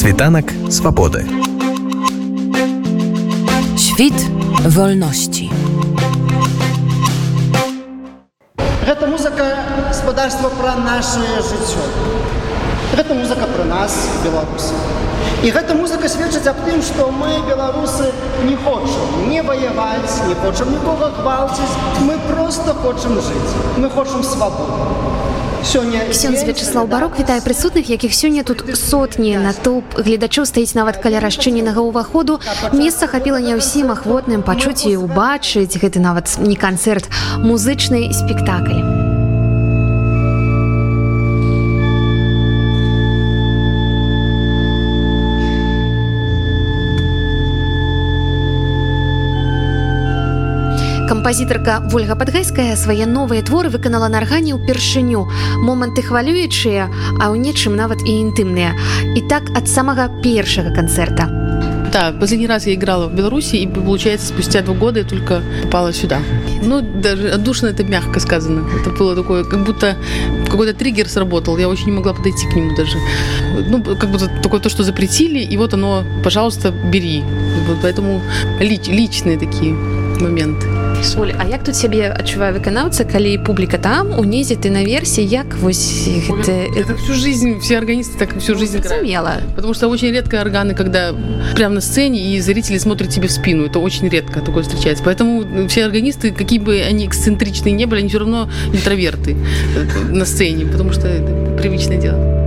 Світанак свабоды. Świt wolności. Гэта музыка гаспадарства пра нашае жыццё. Гэта музыка пра нас, беларусы. І гэта музыка сведчыць аб тым, што мы беларусы не хочам не ваяваць, не хочам нікога гвалціць. Мы проста хочам жыць. Мы хочам свабоду. Ксёндз Вячеслав Барок вітае прысутных, якіх сёння тут сотні натоўп гледачоў стаіць нават каля расчыненага ўваходу. Месца хапіла не ўсім ахвотным пачуць і ўбачыць гэты нават не канцэрт, музычны спектакль. кампазітарка ольга падгайская свае новыя творы выканала на аргані ўпершыню моманты хвалюючыя а ў нечым нават і інтымныя і так ад самага першага канцэрта Да, последний раз я играла в Беларуси, и получается, спустя два года я только попала сюда. Ну, даже отдушно это мягко сказано. Это было такое, как будто какой-то триггер сработал. Я очень не могла подойти к нему даже. Ну, как будто такое то, что запретили, и вот оно, пожалуйста, бери. Вот поэтому лич, личные такие моменты. Оль, а як тут сябе адчувае выканаўца калі публіка там унізе ты наверсе як вось гэта... это всю жизнь все органисты так всю жизнь мела потому что очень редко органы когда прямо на сцене и зрители смотрят тебе в спину это очень редко такое встречается поэтому все органисты какие бы они эксцентричные не были они все равно интроверты э, на сцене потому что это привычное дело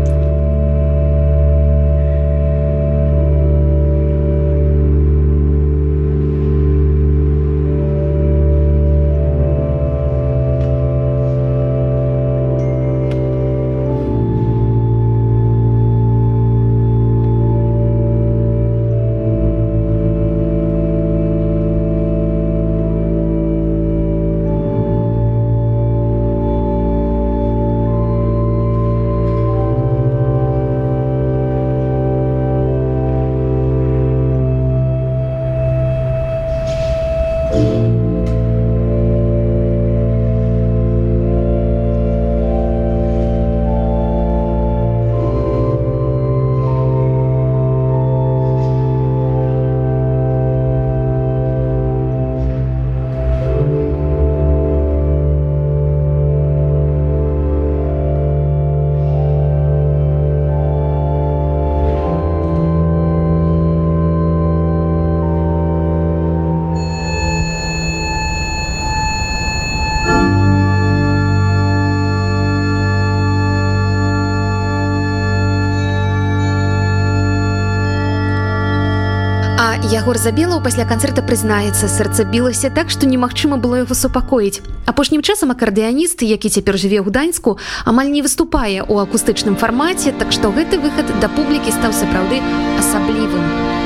Ягор забелаў пасля канцэрта прызнаецца сэрца білася так што немагчыма было яго супакоіць. Апошнім часам акардыяніст які цяпер жыве ў гданьску амаль не выступае ў акустычным фармаце так што гэты выхад да публікі стаў сапраўды асаблівым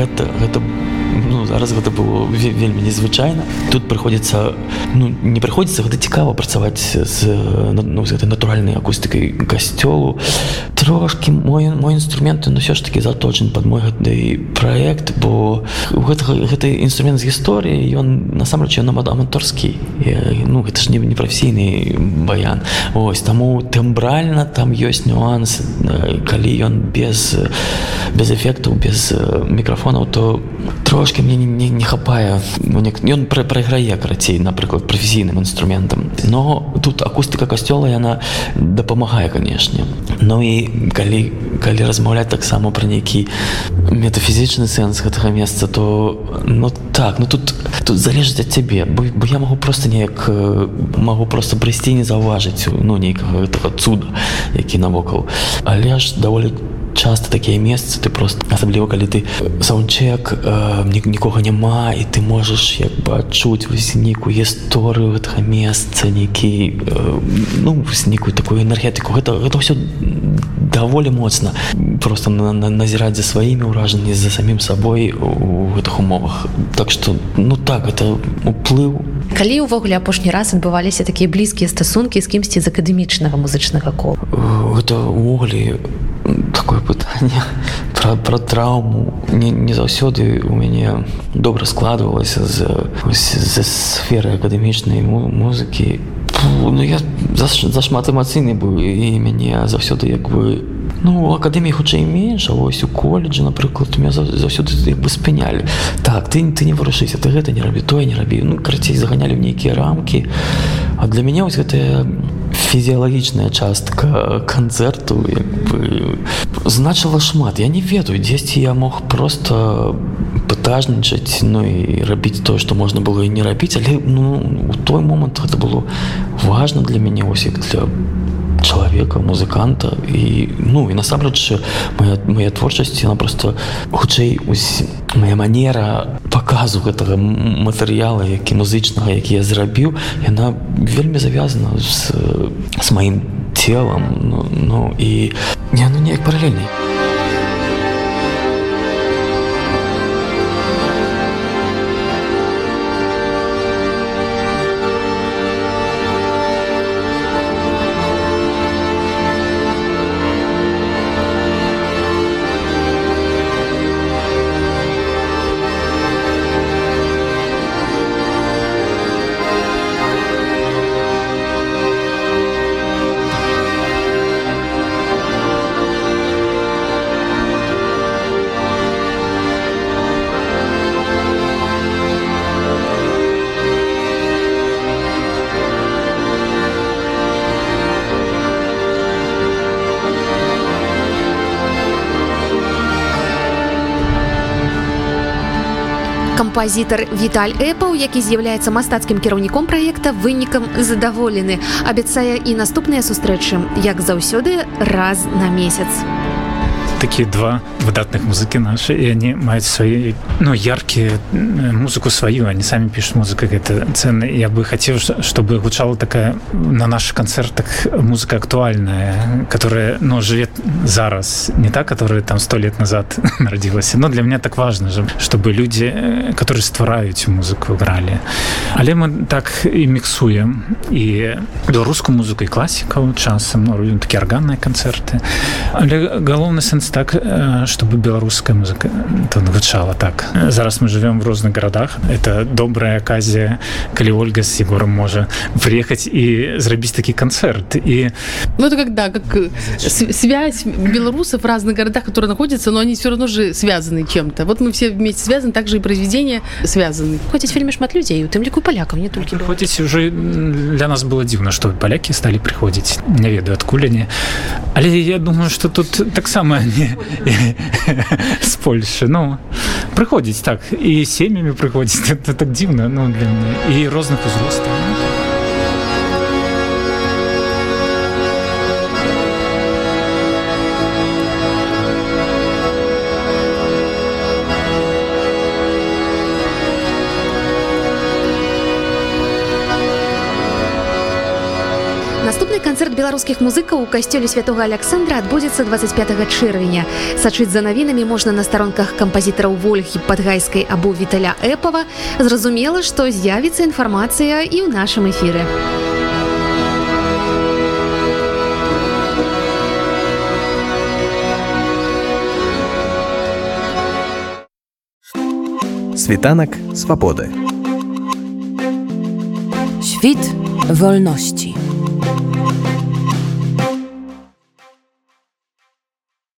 гэта гэта у вельмі незвычайна тут прыходзіцца ну, не прыходзіцца гэта цікава працаваць з, ну, з гэтай натуральнай акустыкай касцёлу трошки мой мой інструмент но ўсё ж таки заточен под мой гэты проект бо гэта, гэты інструмент з гісторыі ён насамрэч нам аматорскі ну гэта ж не непрафесійны баян. Ось таму тэмбральна там ёсць нюанс. Калі ён без без эфектаў без мікрафонаў то трошки мне не, не, не хапае ён пра, прайграе карацей напрыклад прафесійным інструментам. Но тут акустыка касцёла яна дапамагае канешне. Ну і калі калі размаўляць таксама пра нейкі метафізічны сэнс гэтага месца то ну так ну тут тут залежыць ад цябе. Бо, бо я магу просто неяк магу просто прыйсці не заўважыць ну нейкага гэтага цуда які навокал. Але ж даволі часто такія месцы ты просто асабліва калі ты саундчек э, нікога няма і ты можаш як бы адчуць вось нейкую гісторыю гэтага месца нейкі э, ну нейкую такую энергетыку гэта гэта ўсё даволі моцна просто на, на, назіраць за сваімі ўражанні за самім сабой у гэтых умовах. Так что ну так это уплыў калі ўвогуле апошні раз адбываліся такія блізкія стасункі з кімсьці з акадэмічнага музычнага кола гэта увогуле такое пытанне про, про траўму не, не заўсёды у мяне добра складвалася з, з сферы акадэмічнай музыкі ну я зашмат эмацыйны быў і мяне заўсёды як бы ну акадэміі хутчэй менш а вось у колледжы напрыклад меня заўсёды як бы спынялі так ты ты не вырашыся ты гэта не рабі тое не рабі ну карацей заганялі в нейкія рамкі а для мяне вось гэтая фізіялагічная частка канцэрту значыла шмат я не ведаю дзесьці я мог просто пытажнічаць ну і рабіць тое што можна было і не рабіць але ну у той момант гэта было важно для мяне ось як для чалавека музыканта. І ну і насамрэч моя моя творчасць она просто хутчэй моя манера паказу гэтага матэрыяла які музычнага які я зрабіў яна вельмі завязана з з маім телам ну, ну і не ну неяк паралельней кампазітар Віталь Эпаў, які з'яўляецца мастацкім кіраўніком праекта вынікам задаволены. Абяцае і наступныя сустрэчы, як заўсёды раз на месяц такие два выдатных музыки наши, и они имеют свои, ну, яркие музыку свою, они сами пишут музыку, это ценно. Я бы хотел, чтобы звучала такая на наших концертах музыка актуальная, которая, ну, живет зараз, не та, которая там сто лет назад народилась. Но для меня так важно, чтобы люди, которые стварают эту музыку, играли. Але мы так и миксуем и белорусскую музыку, и классику часом, ну, такие органные концерты. Але головный сенс так чтобы беларуская музыка гучала так зараз мы живем в розных городах это добрая аказія калі ольга с егором можа приехать и зрабіць такі концерт и ну это когда как связь белорусов в разных городах которые находятся но они все равно же связаны чем-то вот мы все вместе связаны также и произведения связаны ходить фильме шмат людей у тым ліку поляков не только ходить уже для нас было дзіўна что поляки стали приходить не ведаю адкуль они але я думаю что тут таксама не з Польши ну прыходзіць так і сем'ямі прыходзіць так дзіўна ну для мяне і розных узростаў ну, канцэрт беларускіх музыкаў у касцёле святого александра адбудзецца 25 чэрвеня. Сачыць за навінамі можна на старонках кампазітараў ольгі падгайскай або віталя эпава. Зразумела што з'явіцца інфармацыя і ў нашым эфіры. Світанак свабоды. Świt wolności.